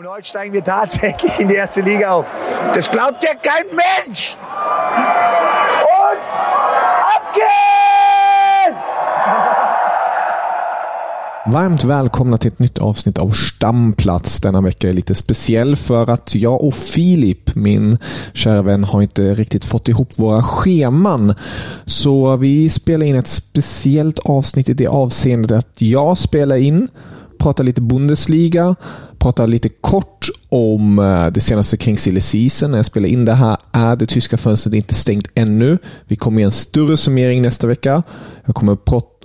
Und heute steigen wir tatsächlich in die erste Liga auf. Das glaubt ja kein Mensch! Und ab geht's! Varmt välkomna till ett nytt avsnitt av Stamplats. Denna vecka är lite speciell för att jag och Filip, min kära vän, har inte riktigt fått ihop våra scheman. Så vi spelar in ett speciellt avsnitt i det avseendet att jag spelar in, pratar lite Bundesliga, pratar lite kort om eh, det senaste kring silly season. När jag spelar in det här är det tyska fönstret inte stängt ännu. Vi kommer ge en större summering nästa vecka. Jag kommer prata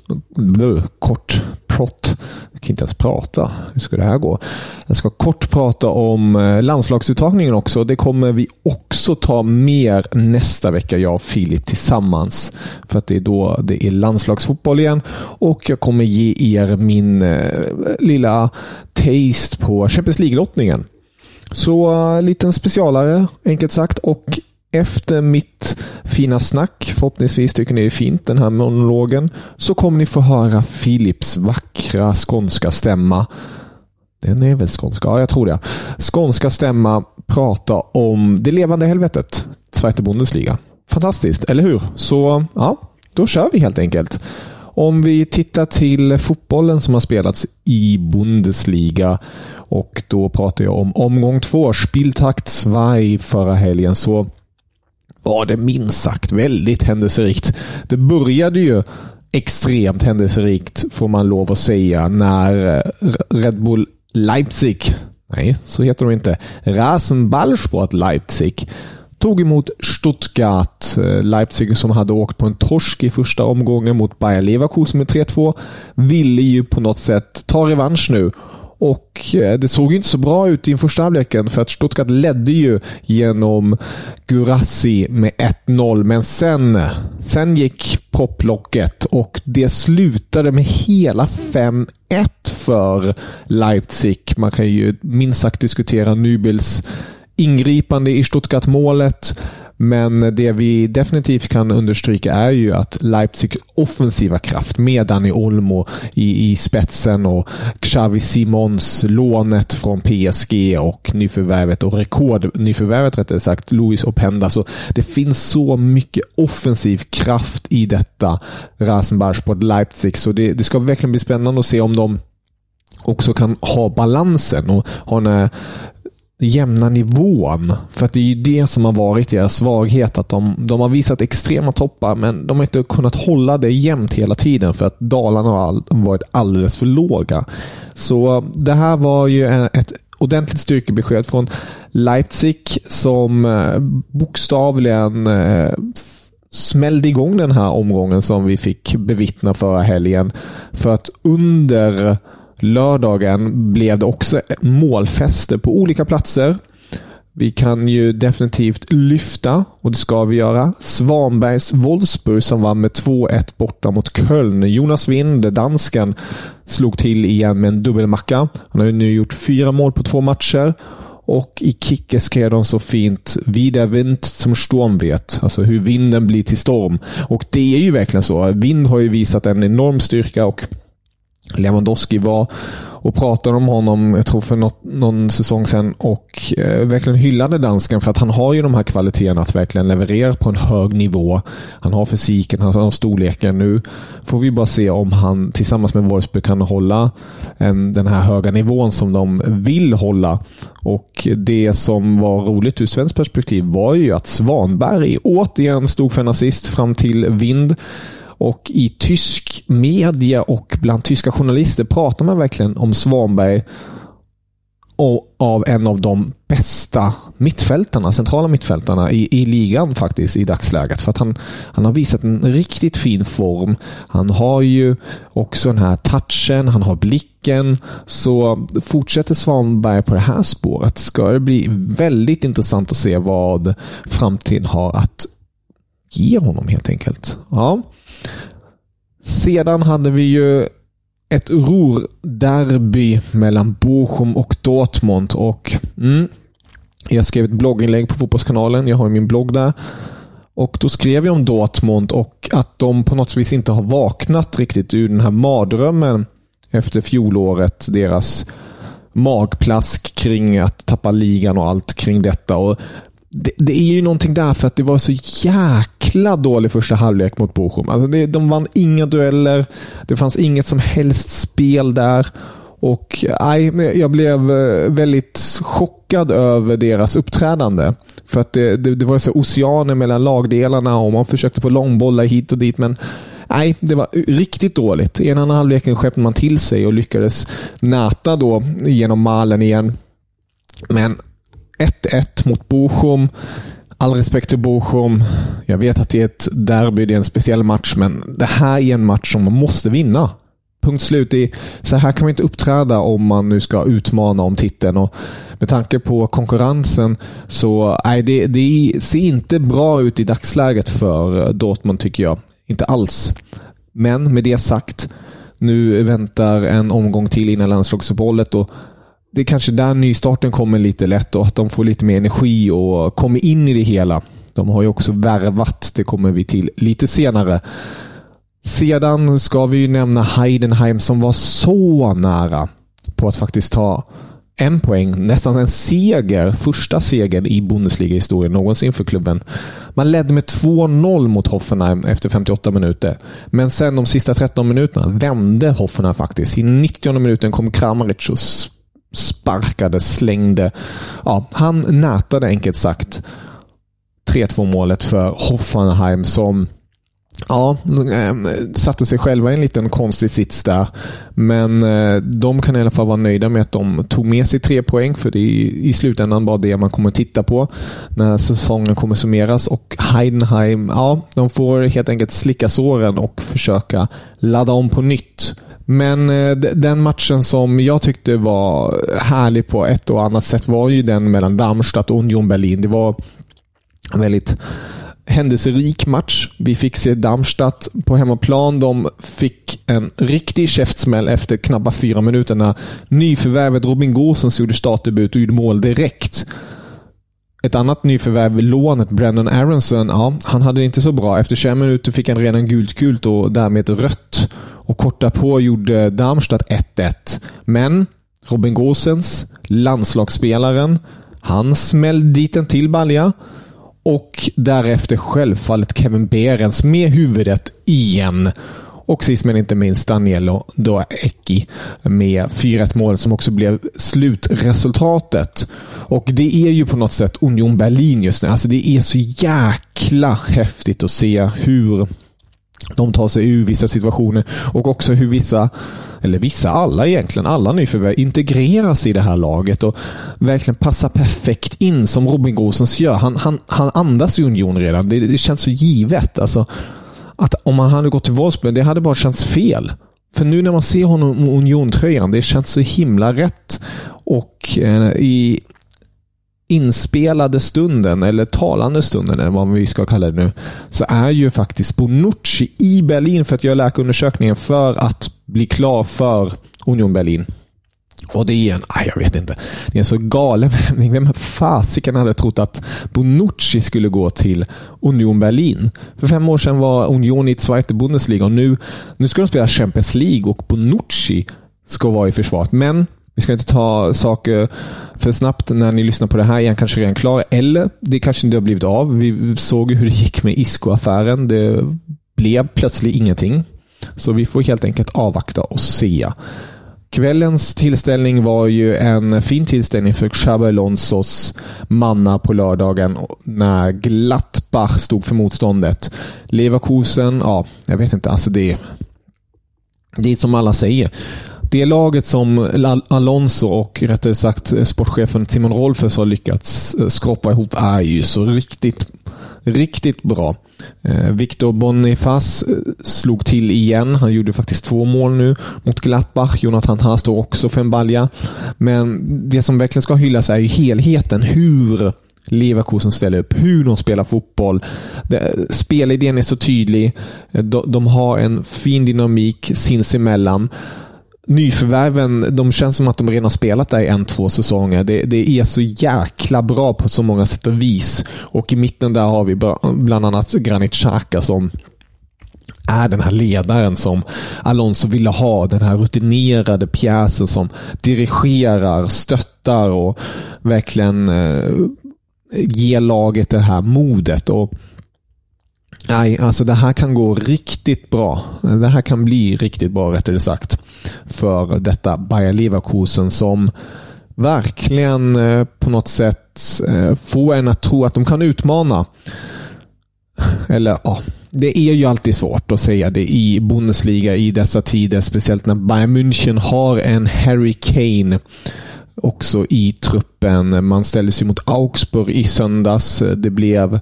kort prott. Jag kan inte ens prata. Hur ska det här gå? Jag ska kort prata om eh, landslagsuttagningen också. Det kommer vi också ta mer nästa vecka, jag och Filip tillsammans. För att det är då det är landslagsfotboll igen. Och jag kommer ge er min eh, lilla taste på Champions League-lottningen. Så uh, liten specialare, enkelt sagt. Och efter mitt fina snack, förhoppningsvis tycker ni det är fint, den här monologen, så kommer ni få höra Philips vackra skånska stämma. Den är väl skånska? Ja, jag tror det. Skånska stämma prata om det levande helvetet, Zweite Bundesliga. Fantastiskt, eller hur? Så ja, då kör vi helt enkelt. Om vi tittar till fotbollen som har spelats i Bundesliga och då pratar jag om omgång två, Spieltakt 2 förra helgen, så var det minst sagt väldigt händelserikt. Det började ju extremt händelserikt, får man lov att säga, när eh, Red Bull Leipzig, nej, så heter de inte, Rasenballsport Leipzig, tog emot Stuttgart. Eh, Leipzig som hade åkt på en torsk i första omgången mot Bayer Leverkusen med 3-2 ville ju på något sätt ta revansch nu och eh, det såg inte så bra ut i första halvleken för att Stuttgart ledde ju genom Gurassi med 1-0. Men sen, sen gick propplocket och det slutade med hela 5-1 för Leipzig. Man kan ju minst sagt diskutera Nybils ingripande i Stuttgart-målet. Men det vi definitivt kan understryka är ju att Leipzig offensiva kraft med Dani Olmo i, i spetsen och Xavi Simons lånet från PSG och nyförvärvet och rekordnyförvärvet rättare sagt, Luis Openda. Så det finns så mycket offensiv kraft i detta Rasenballsport Leipzig så det, det ska verkligen bli spännande att se om de också kan ha balansen och ha när jämna nivån. För att det är ju det som har varit deras svaghet. Att de, de har visat extrema toppar, men de har inte kunnat hålla det jämnt hela tiden för att dalarna har varit alldeles för låga. Så eh, det här var ju ett ordentligt styrkebesked från Leipzig som eh, bokstavligen eh, smällde igång den här omgången som vi fick bevittna förra helgen. För att under lördagen blev det också målfester på olika platser. Vi kan ju definitivt lyfta, och det ska vi göra, Svanbergs Wolfsburg som vann med 2-1 borta mot Köln. Jonas Wind, dansken, slog till igen med en dubbelmacka. Han har ju nu gjort fyra mål på två matcher. Och i Kicke skrev de så fint “Wieder Wind som storm vet”. Alltså hur vinden blir till storm. Och det är ju verkligen så. Vind har ju visat en enorm styrka och Lewandowski var och pratade om honom, jag tror för något, någon säsong sedan och eh, verkligen hyllade dansken för att han har ju de här kvaliteterna att verkligen leverera på en hög nivå. Han har fysiken, han har storleken. Nu får vi bara se om han tillsammans med Wolfsburg kan hålla en, den här höga nivån som de vill hålla. Och Det som var roligt ur svenskt perspektiv var ju att Svanberg återigen stod för en assist fram till vind. Och i tysk media och bland tyska journalister pratar man verkligen om Svanberg av en av de bästa mittfältarna, centrala mittfältarna i, i ligan faktiskt i dagsläget. För att han, han har visat en riktigt fin form. Han har ju också den här touchen, han har blicken. Så fortsätter Svanberg på det här spåret ska det bli väldigt intressant att se vad framtiden har att ge honom helt enkelt. Ja. Sedan hade vi ju ett Ruhr-derby mellan Bochum och Dortmund. Och, mm, jag skrev ett blogginlägg på Fotbollskanalen. Jag har min blogg där. Och Då skrev jag om Dortmund och att de på något vis inte har vaknat riktigt ur den här mardrömmen efter fjolåret. Deras magplask kring att tappa ligan och allt kring detta. Och det, det, är ju någonting där för att det var så jäkla dålig första halvlek mot Bochum. Alltså det, de vann inga dueller. Det fanns inget som helst spel där. Och nej, Jag blev eh, väldigt chockad över deras uppträdande. För att det, det, det var så oceaner mellan lagdelarna och man försökte på långbollar hit och dit. Men nej, det var riktigt dåligt. I en annan halvleken skeppade man till sig och lyckades näta då genom malen igen. Men 1-1 mot Bochum. All respekt till Bochum. Jag vet att det är ett derby, det är en speciell match, men det här är en match som man måste vinna. Punkt slut. I, så här kan man inte uppträda om man nu ska utmana om titeln. Och med tanke på konkurrensen så nej, det, det ser inte bra ut i dagsläget för Dortmund tycker jag. Inte alls. Men med det sagt, nu väntar en omgång till innan landslagsuppehållet och det är kanske där nystarten kommer lite lätt och att de får lite mer energi och kommer in i det hela. De har ju också värvat, det kommer vi till lite senare. Sedan ska vi ju nämna Heidenheim som var så nära på att faktiskt ta en poäng, nästan en seger, första segern i Bundesliga-historien någonsin för klubben. Man ledde med 2-0 mot Hoffenheim efter 58 minuter. Men sen de sista 13 minuterna vände Hoffenheim faktiskt. I 90 minuten kom Kramaric och sparkade, slängde. Ja, han nätade enkelt sagt 3-2 målet för Hoffenheim som Ja, ehm, satte sig själva i en liten konstig sits där. Men eh, de kan i alla fall vara nöjda med att de tog med sig tre poäng, för det är i slutändan bara det man kommer titta på när säsongen kommer summeras. Och Heidenheim, ja, de får helt enkelt slicka såren och försöka ladda om på nytt. Men eh, den matchen som jag tyckte var härlig på ett och annat sätt var ju den mellan Darmstadt och Union Berlin. Det var en väldigt händelserik match. Vi fick se Darmstadt på hemmaplan. De fick en riktig käftsmäll efter knappt fyra minuter när nyförvärvet Robin Gosens gjorde startdebut och gjorde mål direkt. Ett annat nyförvärv, lånet Brandon Aronson, ja, han hade det inte så bra. Efter 21 minuter fick han redan gult kult och därmed rött. Och kort därpå gjorde Darmstadt 1-1. Men Robin Gosens, landslagsspelaren, han smällde dit en till balja. Och därefter självfallet Kevin Behrens med huvudet igen. Och sist men inte minst Danielo Doecki med 4-1 mål som också blev slutresultatet. Och det är ju på något sätt Union Berlin just nu. Alltså det är så jäkla häftigt att se hur de tar sig ur vissa situationer och också hur vissa, eller vissa, alla egentligen, alla nyförvärv integreras i det här laget och verkligen passar perfekt in som Robin Gosens gör. Han, han, han andas i Union redan. Det, det känns så givet. Alltså, att om han hade gått till Wolfsburg, det hade bara känts fel. För nu när man ser honom med Union-tröjan, det känns så himla rätt. Och eh, i inspelade stunden, eller talande stunden, eller vad vi ska kalla det nu, så är ju faktiskt Bonucci i Berlin för att göra läkarundersökningen för att bli klar för Union Berlin. Och det är en, aj, jag vet inte, det är en så galen vändning. Vem fasiken hade trott att Bonucci skulle gå till Union Berlin? För fem år sedan var Union i Zweite Bundesliga och nu, nu ska de spela Champions League och Bonucci ska vara i försvaret. Men vi ska inte ta saker för snabbt. När ni lyssnar på det här är han kanske redan klar. Eller det kanske inte har blivit av. Vi såg hur det gick med Isco-affären. Det blev plötsligt ingenting. Så vi får helt enkelt avvakta och se. Kvällens tillställning var ju en fin tillställning för Xabi Alonsos manna på lördagen när Glattbach stod för motståndet. Leverkusen, ja, jag vet inte. Alltså det, det är som alla säger det laget som Alonso och rättare sagt sportchefen Timon Rolfes har lyckats eh, skrapa ihop är ju så riktigt, riktigt bra. Eh, Victor Bonifaz eh, slog till igen. Han gjorde faktiskt två mål nu mot Gladbach. Jonathan Haas står också för en balja. Men det som verkligen ska hyllas är ju helheten. Hur Leverkusen ställer upp, hur de spelar fotboll. Spelidén är så tydlig. Eh, de har en fin dynamik sinsemellan nyförvärven, de känns som att de redan har spelat där i en, två säsonger. Det, det, är så jäkla bra på så många sätt och vis. Och i mitten där har vi bland annat Granit Xhaka som är den här ledaren som Alonso ville ha. Den här rutinerade pjäsen som dirigerar, stöttar och verkligen eh, ger laget det här modet. Och Nej, alltså det här kan gå riktigt bra. Det här kan bli riktigt bra rättare sagt. För detta Bayer Leverkusen som verkligen eh, på något sätt eh, får en att tro att de kan utmana. Eller ja, det är ju alltid svårt att säga det i Bundesliga i dessa tider. Speciellt när Bayern München har en Harry Kane också i truppen. Man ställde sig mot Augsburg i söndags. Det blev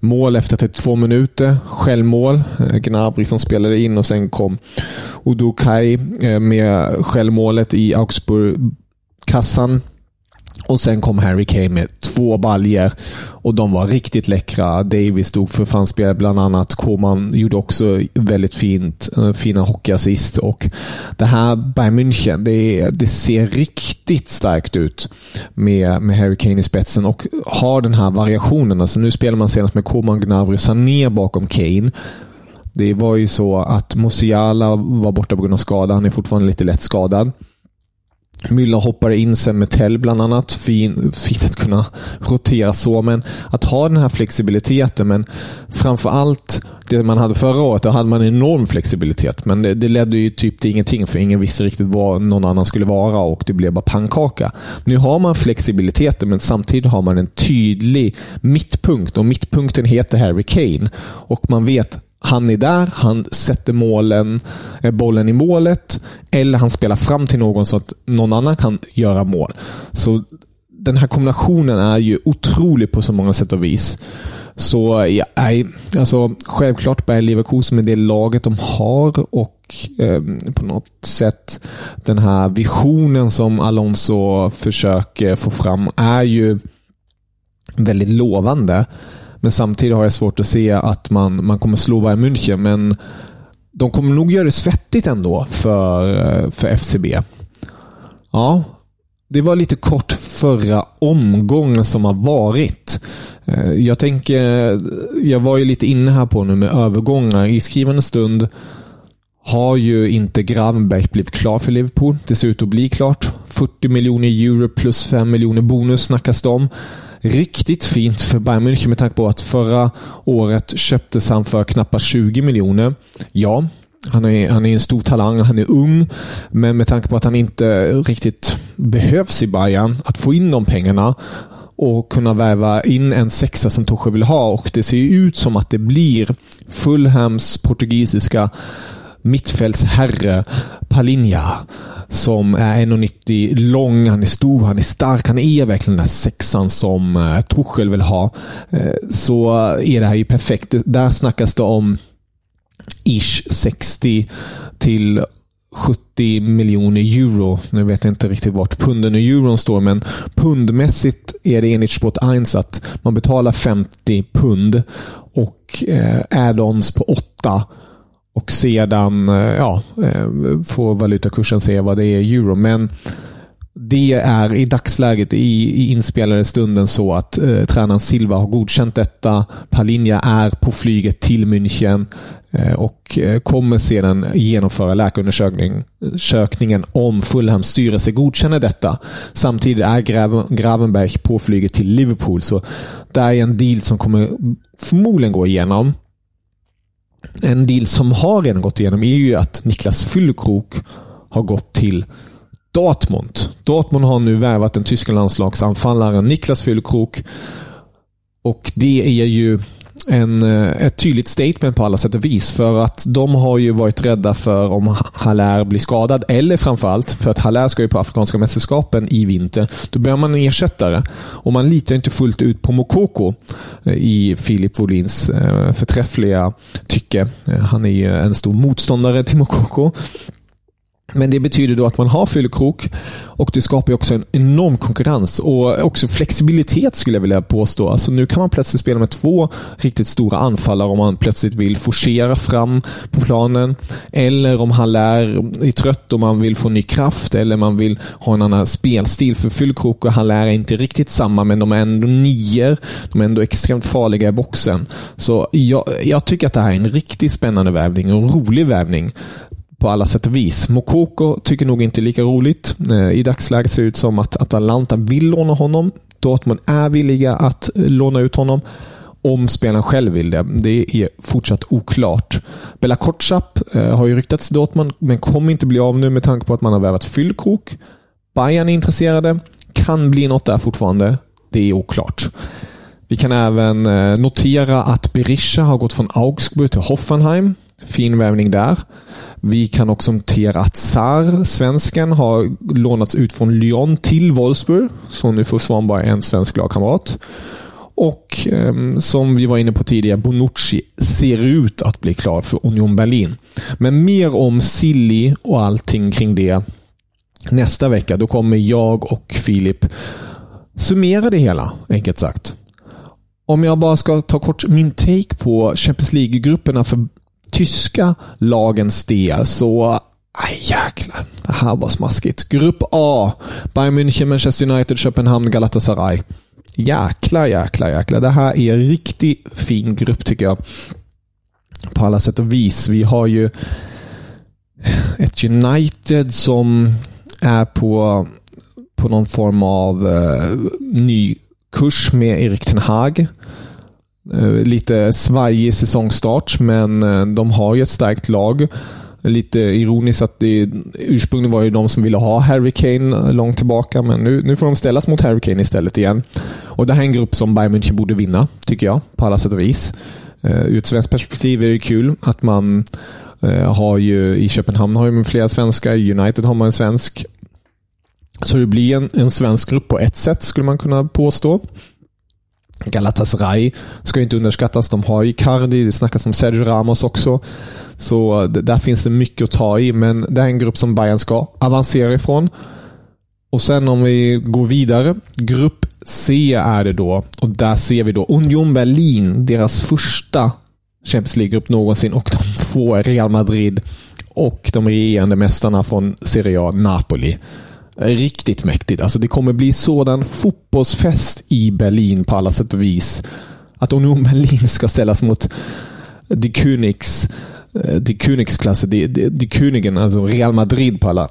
Mål efter 32 minuter. Självmål. Eh, Gnabry som spelade in och sen kom Udokai eh, med självmålet i Augsburg-kassan. Och sen kom Harry Kane med två baljer och de var riktigt läckra. Davis stod för framspel bland annat. Koman gjorde också väldigt fint, eh, fina hockeyassist. Och det här Bayern München, det, det, ser riktigt starkt ut med, med Harry Kane i spetsen och har den här variationen. Alltså nu spelar man senast med Koman, Gnabry Sané ner bakom Kane. Det var ju så att Musiala var borta på grund av skada. Han är fortfarande lite lätt skadad. Müller hoppade in sen med Tell bland annat. Fin, fint att kunna rotera så, men att ha den här flexibiliteten. Men framför allt det man hade förra året, då hade man en enorm flexibilitet. Men det, det ledde ju typ till ingenting, för ingen visste riktigt vad någon annan skulle vara och det blev bara pannkaka. Nu har man flexibiliteten, men samtidigt har man en tydlig mittpunkt och mittpunkten heter Harry Kane. Och man vet han är där, han sätter målen, eh, bollen i målet eller han spelar fram till någon så att någon annan kan göra mål. Så Den här kombinationen är ju otrolig på så många sätt och vis. Så ja, alltså, självklart bär Leverkusen med det laget de har och eh, på något sätt den här visionen som Alonso försöker få fram är ju väldigt lovande. Men samtidigt har jag svårt att se att man, man kommer slå Bayern München. Men de kommer nog göra det svettigt ändå för, eh, för FCB. Ja, det var lite kort förra omgången som har varit. Eh, jag tänker, jag var ju lite inne här på nu med övergångar. I skrivande stund har ju inte Gravenberg blivit klar för Liverpool. Det ser ut att bli klart. 40 miljoner euro plus 5 miljoner bonus snackas det om riktigt fint för Bayern München med tanke på att förra året köptes han för knappt 20 miljoner. Ja, han är, han är en stor talang, han är ung, men med tanke på att han inte riktigt behövs i Bayern, att få in de pengarna och kunna värva in en sexa som Torsjö vill ha. Och Det ser ut som att det blir Fulhams portugisiska mittfältsherre Palinja, som är 1,90 lång, han är stor, han är stark. Han är verkligen den där sexan som eh, Tuchel vill ha. Eh, så är det här ju perfekt. Där snackas det om ish 60 till 70 miljoner euro. Nu vet jag inte riktigt vart punden och euron står, men pundmässigt är det enligt Sport 1 att man betalar 50 pund och eh, add-ons på 8 och sedan eh, ja, eh, får valutakursen se vad det är i euro. Men det är i dagsläget i, i inspelade stunden så att eh, tränaren Silva har godkänt detta. Palinja är på flyget till München eh, och eh, kommer sedan genomföra läkarundersökningen om Fulhams styrelse godkänner detta. Samtidigt är Gravenberg på flyget till Liverpool, så det är en deal som kommer förmodligen gå igenom. En deal som har redan gått igenom är ju att Niklas Füllkrok har gått till Dortmund. Dortmund har nu värvat den tyska landslagsanfallaren Niklas Füllkrok. Och det är ju en, eh, ett tydligt statement på alla sätt och vis. För att de har ju varit rädda för om Haller blir skadad, eller framförallt för att Haller ska ju på Afrikanska mästerskapen i vinter. Då behöver man en ersättare. Och man litar inte fullt ut på Mokoko eh, i Filip Wolins eh, förträffliga tycke. Han är ju en stor motståndare till Mokoko. Men det betyder då att man har fyllkrok och det skapar också en enorm konkurrens och också flexibilitet skulle jag vilja påstå. Alltså nu kan man plötsligt spela med två riktigt stora anfallare om man plötsligt vill forcera fram på planen. Eller om han lär, är trött och man vill få ny kraft eller man vill ha en annan spelstil. För fyllkrok och han är inte riktigt samma, men de är ändå nior. De är ändå extremt farliga i boxen. Så jag, jag tycker att det här är en riktigt spännande vävning och rolig vävning på alla sätt och vis. Mokoko tycker nog inte lika roligt. Eh, I dagsläget ser det ut som att Atalanta vill låna honom. Dortmund är villiga att eh, låna ut honom. Om spelaren själv vill det. Det är fortsatt oklart. Bella Kotschap eh, har ju ryktats till Dortmund, men kommer inte bli av nu med tanke på att man har värvat Fyllkrok. Bayern är intresserade. Kan bli något där fortfarande. Det är oklart. Vi kan även notera att Berisha har gått från Augsburg till Hoffenheim. Fin värvning där. Vi kan också notera att Sar, svensken, har lånats ut från Lyon till Wolfsburg. Så nu får Svanberg en svensk lagkamrat. Och eh, som vi var inne på tidigare, Bonucci ser ut att bli klar för Union Berlin. Men mer om Silly och allting kring det nästa vecka. Då kommer jag och Filip summera det hela, enkelt sagt. Om jag bara ska ta kort min take på Champions League-grupperna för tyska lagens del så Aj, jäklar. Det här var smaskigt. Grupp A. Bayern München, Manchester United, Köpenhamn, Galatasaray. Jäklar, jäklar, jäklar. Det här är en riktigt fin grupp tycker jag. På alla sätt och vis. Vi har ju ett United som är på, på någon form av uh, ny kurs med Erik Ten Hag. Eh, lite svajig säsongstart, men eh, de har ju ett starkt lag. Lite ironiskt att det ursprungligen var ju de som ville ha Harry Kane eh, långt tillbaka, men nu, nu får de ställas mot Harry Kane istället igen. Och Det här är en grupp som Bayern München borde vinna, tycker jag, på alla sätt och vis. Uh, ur ett svenskt perspektiv är det kul att man uh, har ju i Köpenhamn har ju flera svenskar, i United har man en svensk. Så det blir en, en svensk grupp på ett sätt, skulle man kunna påstå. Galatasaray ska inte underskattas. De har Icardi, det snackas om Sergio Ramos också. Så där finns det mycket att ta i, men det är en grupp som Bayern ska avancera ifrån. Och sen om vi går vidare. Grupp C är det då. Och där ser vi då Union Berlin, deras första Champions League-grupp någonsin. Och de får Real Madrid och de regerande mästarna från Serie A, Napoli. Riktigt mäktigt. Alltså det kommer bli sådan fotbollsfest i Berlin på alla sätt och vis. Att Union Berlin ska ställas mot Die Königs, eh, Die Königsklasse, Die, Die, Die Königen, alltså Real Madrid på alla.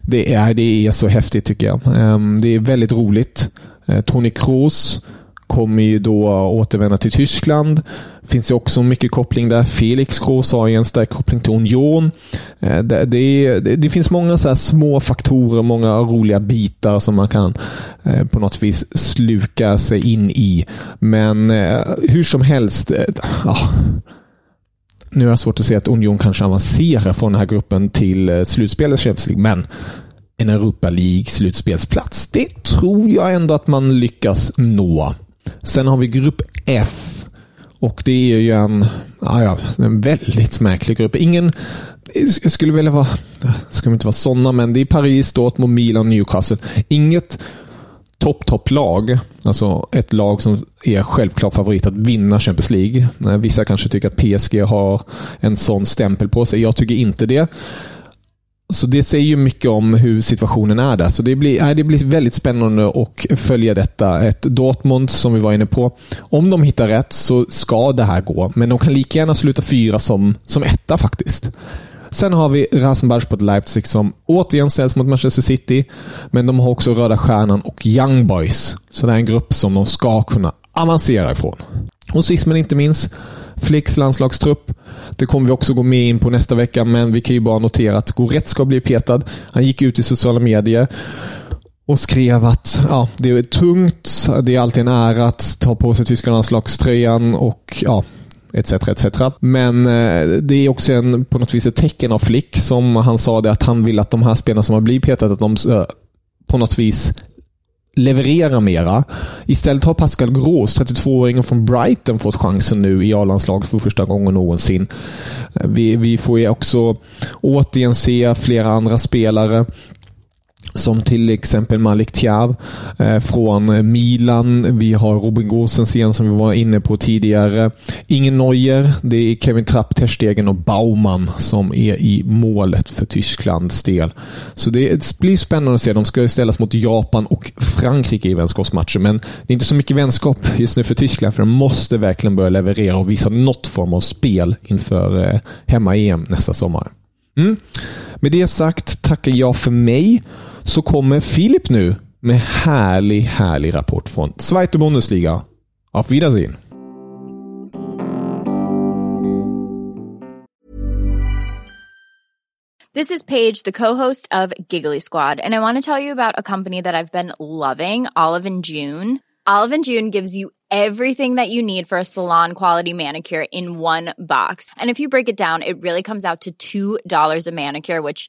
Det är, det är så häftigt tycker jag. Ehm, det är väldigt roligt. Eh, Tony Kroos kommer ju då återvända till Tyskland. finns ju också mycket koppling där. Felix Kroos har ju en stark koppling till Union. Eh, det, det, det finns många så små faktorer, många roliga bitar som man kan eh, på något vis sluka sig in i. Men eh, hur som helst, ja, nu är det svårt att se att Union kanske avancerar från den här gruppen till slutspelet Champions League, men en Europa League-slutspelsplats. Det tror jag ändå att man lyckas nå. Sen har vi grupp F. Och det är ju en, ja, en väldigt märklig grupp. Ingen, jag skulle vilja vara, ska inte vara sådana, men det är Paris, Dortmund, Milan, Newcastle. Inget topp, topp lag. Alltså ett lag som är självklar favorit att vinna Champions League. Vissa kanske tycker att PSG har en sån stämpel på sig. Jag tycker inte det. Så det säger ju mycket om hur situationen är där. Så det blir, det blir väldigt spännande att följa detta. Ett Dortmund, som vi var inne på, om de hittar rätt så ska det här gå. Men de kan lika gärna sluta fyra som, som etta faktiskt. Sen har vi Rasenballsport Leipzig som återigen ställs mot Manchester City. Men de har också Röda Stjärnan och Young Boys. Så det är en grupp som de ska kunna avancera ifrån. Och sist men inte minst Flicks landslagstrupp. Det kommer vi också gå med in på nästa vecka, men vi kan ju bara notera att Goretz ska bli petad. Han gick ut i sociala medier och skrev att ja, det är tungt, det är alltid en ära att ta på sig tyska landslagströjan och ja, etc. etc. Men eh, det är också en, på något vis ett tecken av Flick som han sa det att han vill att de här spelarna som har blivit petade, att de eh, på något vis leverera mera. Istället har Pascal Gros, 32-åringen från Brighton, fått chansen nu i A-landslaget för första gången någonsin. Eh, vi, vi får ju också återigen se flera andra spelare som till exempel Malik Thiaw eh, från Milan. Vi har Robin Gosens igen som vi var inne på tidigare. Ingen Neuer. Det är Kevin Trapp, Terstegen och Baumann som är i målet för Tysklands del. Så det blir spännande att se. De ska ställas mot Japan och Frankrike i vänskapsmatcher, men det är inte så mycket vänskap just nu för Tyskland, för de måste verkligen börja leverera och visa något form av spel inför eh, hemma-EM nästa sommar. Mm. Med det sagt tackar jag för mig så kommer Filip nu med härlig, härlig rapport från Zweite Bundesliga. Auf Wiedersehen! This is Paige, the co-host of Giggly Squad, and I want to tell you about a company that I've been loving, Olive and June. Olive and June gives you everything that you need for a salon quality manicure in one box. And if you break it down, it really comes out to $2 a manicure, which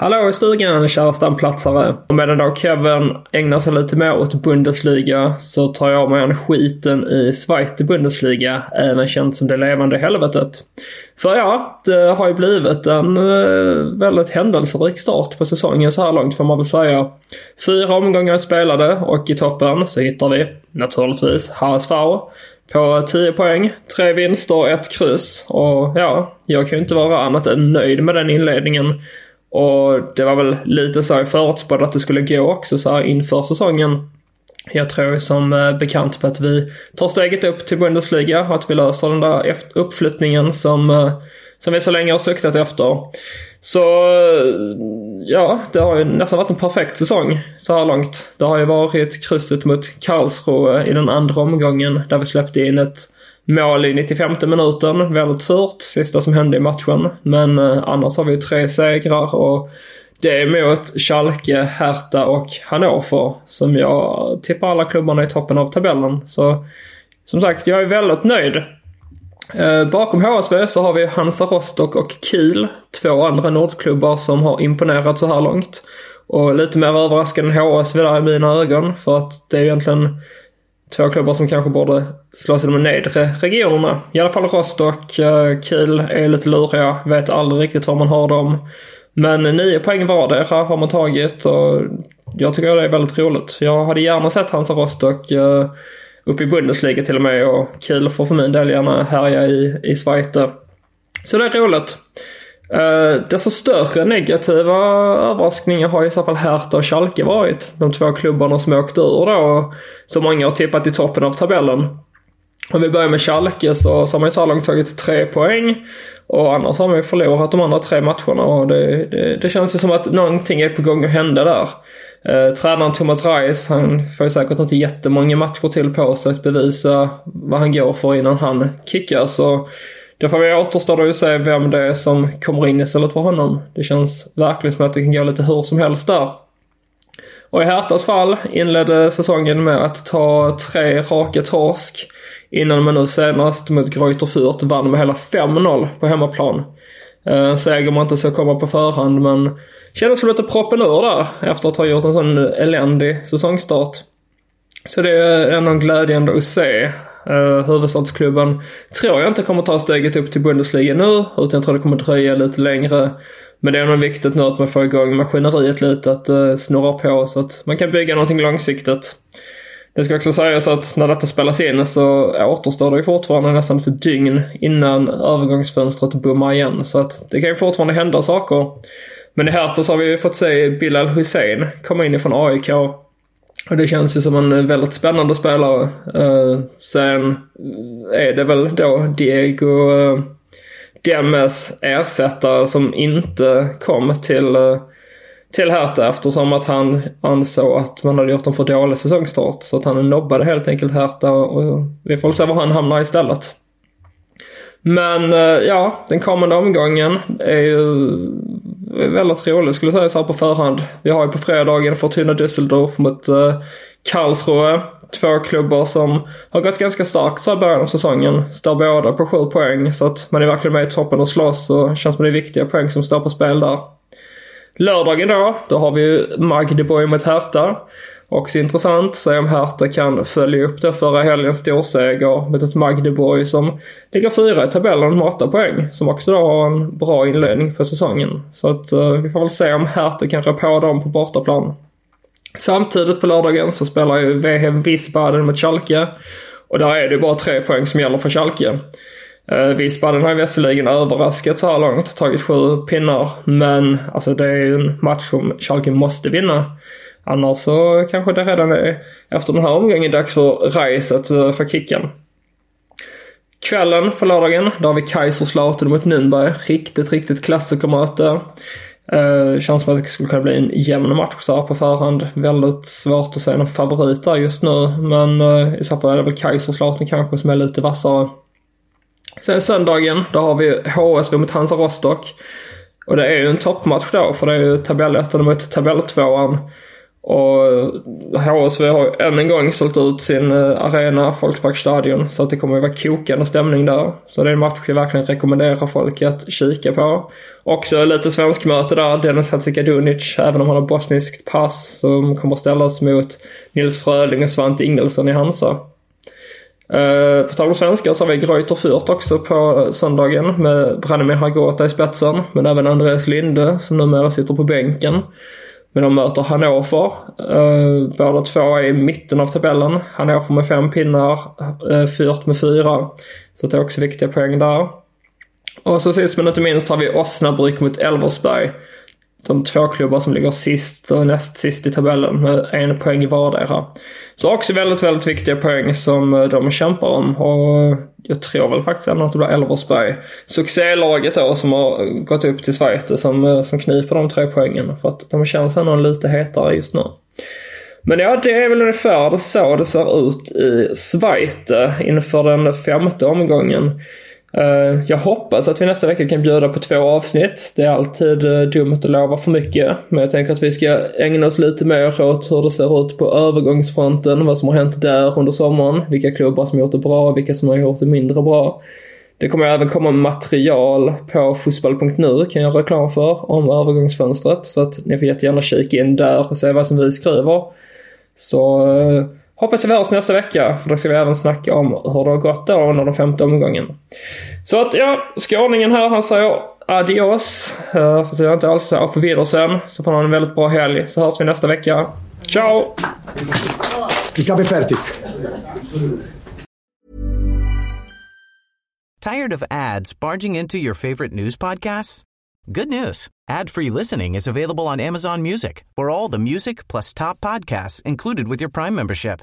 Hallå i stugan kära stamplatsare. Medan då Kevin ägnar sig lite mer åt Bundesliga så tar jag mig an skiten i Zweite Bundesliga, även känt som det levande helvetet. För ja, det har ju blivit en eh, väldigt händelserik start på säsongen så här långt får man väl säga. Fyra omgångar spelade och i toppen så hittar vi naturligtvis HSV på 10 poäng, tre vinster, ett kryss och ja, jag kan ju inte vara annat än nöjd med den inledningen. Och det var väl lite så jag förutspådde att det skulle gå också så här inför säsongen. Jag tror som eh, bekant på att vi tar steget upp till Bundesliga och att vi löser den där uppflyttningen som, eh, som vi så länge har suktat efter. Så eh, ja, det har ju nästan varit en perfekt säsong så här långt. Det har ju varit krysset mot Karlsruhe i den andra omgången där vi släppte in ett Mål i 95 minuten, väldigt surt, sista som hände i matchen. Men eh, annars har vi tre segrar och det är mot Schalke, Hertha och Hannover som jag tippar alla klubbarna i toppen av tabellen. Så som sagt, jag är väldigt nöjd. Eh, bakom HSV så har vi Hansa Rostock och Kiel, två andra nordklubbar som har imponerat så här långt. Och lite mer överraskande än HSV där i mina ögon för att det är egentligen två klubbar som kanske borde slå sig i de nedre regionerna. I alla fall Rostock, eh, Kiel är lite luriga, vet aldrig riktigt var man har dem. Men nio poäng vardera har man tagit och jag tycker det är väldigt roligt. Jag hade gärna sett Hansa Rostock eh, uppe i Bundesliga till och med och Kiel får för min del gärna härja i, i Schweiz. Så det är roligt. Uh, desto större negativa överraskningar har i så fall Hertha och Schalke varit. De två klubbarna som åkt ur då och som många har tippat i toppen av tabellen. Om vi börjar med Schalke så, så har man ju så långt tagit tre poäng. Och annars har man ju förlorat de andra tre matcherna och det, det, det känns ju som att någonting är på gång att hända där. Eh, tränaren Thomas Reis, han får ju säkert inte jättemånga matcher till på sig att bevisa vad han går för innan han kickas. Och då får vi återstå då att se vem det är som kommer in istället för honom. Det känns verkligen som att det kan gå lite hur som helst där. Och i Hertas fall inledde säsongen med att ta tre raka torsk innan man nu senast mot Greuter Fürth vann med hela 5-0 på hemmaplan. En seger man inte ska komma på förhand men kändes som lite proppen ur där efter att ha gjort en sån eländig säsongstart. Så det är ändå glädjande att se. Uh, huvudstadsklubben tror jag inte kommer ta steget upp till Bundesliga nu, utan jag tror det kommer dröja lite längre. Men det är nog viktigt nu att man får igång maskineriet lite, att det uh, snurrar på så att man kan bygga någonting långsiktigt. Det ska också sägas att när detta spelas in så återstår det ju fortfarande nästan ett dygn innan övergångsfönstret bommar igen. Så att det kan ju fortfarande hända saker. Men i Hertha så har vi ju fått se Bilal Hussein komma in ifrån AIK. Och det känns ju som en väldigt spännande spelare. Uh, sen är det väl då Diego eh, uh, Demes ersättare som inte kom till uh, till Hertha eftersom att han ansåg att man hade gjort en för dålig säsongstart. Så att han nobbade helt enkelt Hertha och vi får se var han hamnar istället. Men ja, den kommande omgången är ju Eh, väldigt rolig skulle jag säga så här på förhand. Vi har ju på fredagen Fortuna Düsseldorf mot eh, Karlsruhe. Två klubbar som har gått ganska starkt så här början av säsongen. Står båda på sju poäng så att man är verkligen med i toppen och slåss och känns som det är viktiga poäng som står på spel där. Lördagen då, då har vi ju Magdeborg mot Hertha. Också intressant, se om Hertha kan följa upp det förra helgens storseger mot ett Magdeborg som ligger fyra i tabellen med åtta poäng. Som också då har en bra inledning på säsongen. Så att eh, vi får väl se om Hertha kan rå på dem på bortaplan. Samtidigt på lördagen så spelar ju Vehem Wiesbaden mot Schalke. Och där är det bara tre poäng som gäller för Schalke. Eh, Wiesbaden har ju visserligen överraskat så här långt, tagit sju pinnar. Men alltså det är ju en match som Schalke måste vinna. Annars så kanske det redan är efter den här omgången dags för Rice att eh, få kicken. Kvällen på lördagen, då har vi Kaiserslautern mot Nürnberg. Riktigt, riktigt klassikermöte. Uh, känns som att det skulle kunna bli en jämn match så här på förhand. Väldigt svårt att säga någon favorit där just nu. Men uh, i så fall är det väl Kaiserslautern kanske som är lite vassare. Sen söndagen, då har vi HSV mot Hansa Rostock. Och det är ju en toppmatch då, för det är ju tabellettan mot tabelltvåan. Och HSV har än en gång sålt ut sin eh, arena, Folksparkstadion, så att det kommer att vara kokande stämning där. Så det är en match jag verkligen rekommenderar folk att kika på. Också lite svenskmöte där, Dennis Hadzikadunic, även om han har bosniskt pass, som kommer ställas mot Nils Fröling och Svante Ingelsson i Hansa. Uh, på tal om svenskar så har vi Greuter Fürth också på söndagen med Branimir Hagota i spetsen. Men även Andreas Linde som numera sitter på bänken. Men de möter Hannover. Eh, båda två är i mitten av tabellen. Hannover med fem pinnar, eh, Fürth med fyra. Så det är också viktiga poäng där. Och så sist men inte minst har vi Osnabrück mot Elversberg de två klubbar som ligger sist och näst sist i tabellen med en poäng vardera. Så också väldigt, väldigt viktiga poäng som eh, de kämpar om. Och eh, jag tror väl faktiskt ändå att det blir Elversberg. Succélaget då som har eh, gått upp till Sverige som, som kniper de tre poängen. För att de känns ändå lite hetare just nu. Men ja, det är väl ungefär så det ser ut i Schweiz inför den femte omgången. Eh, jag hoppas att vi nästa vecka kan bjuda på två avsnitt. Det är alltid eh, dumt att lova för mycket. Men jag tänker att vi ska ägna oss lite mer åt hur det ser ut på övergångsfronten. Vad som har hänt där under sommaren. Vilka klubbar som har gjort det bra, och vilka som har gjort det mindre bra. Det kommer även komma material på fotboll.nu kan jag reklam för om övergångsfönstret. Så att ni får jättegärna kika in där och se vad som vi skriver. Så uh, Hoppas vi hörs nästa vecka, för då ska vi även snacka om hur det har gått då under den femte omgången. Så att ja, skåningen här, han säger adios. Uh, för att jag inte alls säger för vidersen. Så får han en väldigt bra helg, så hörs vi nästa vecka. Ciao! Vi kan bli färdig. Tired of ads barging into your favorite news podcasts? Good news. Ad-free listening is available on Amazon Music for all the music plus top podcasts included with your Prime membership.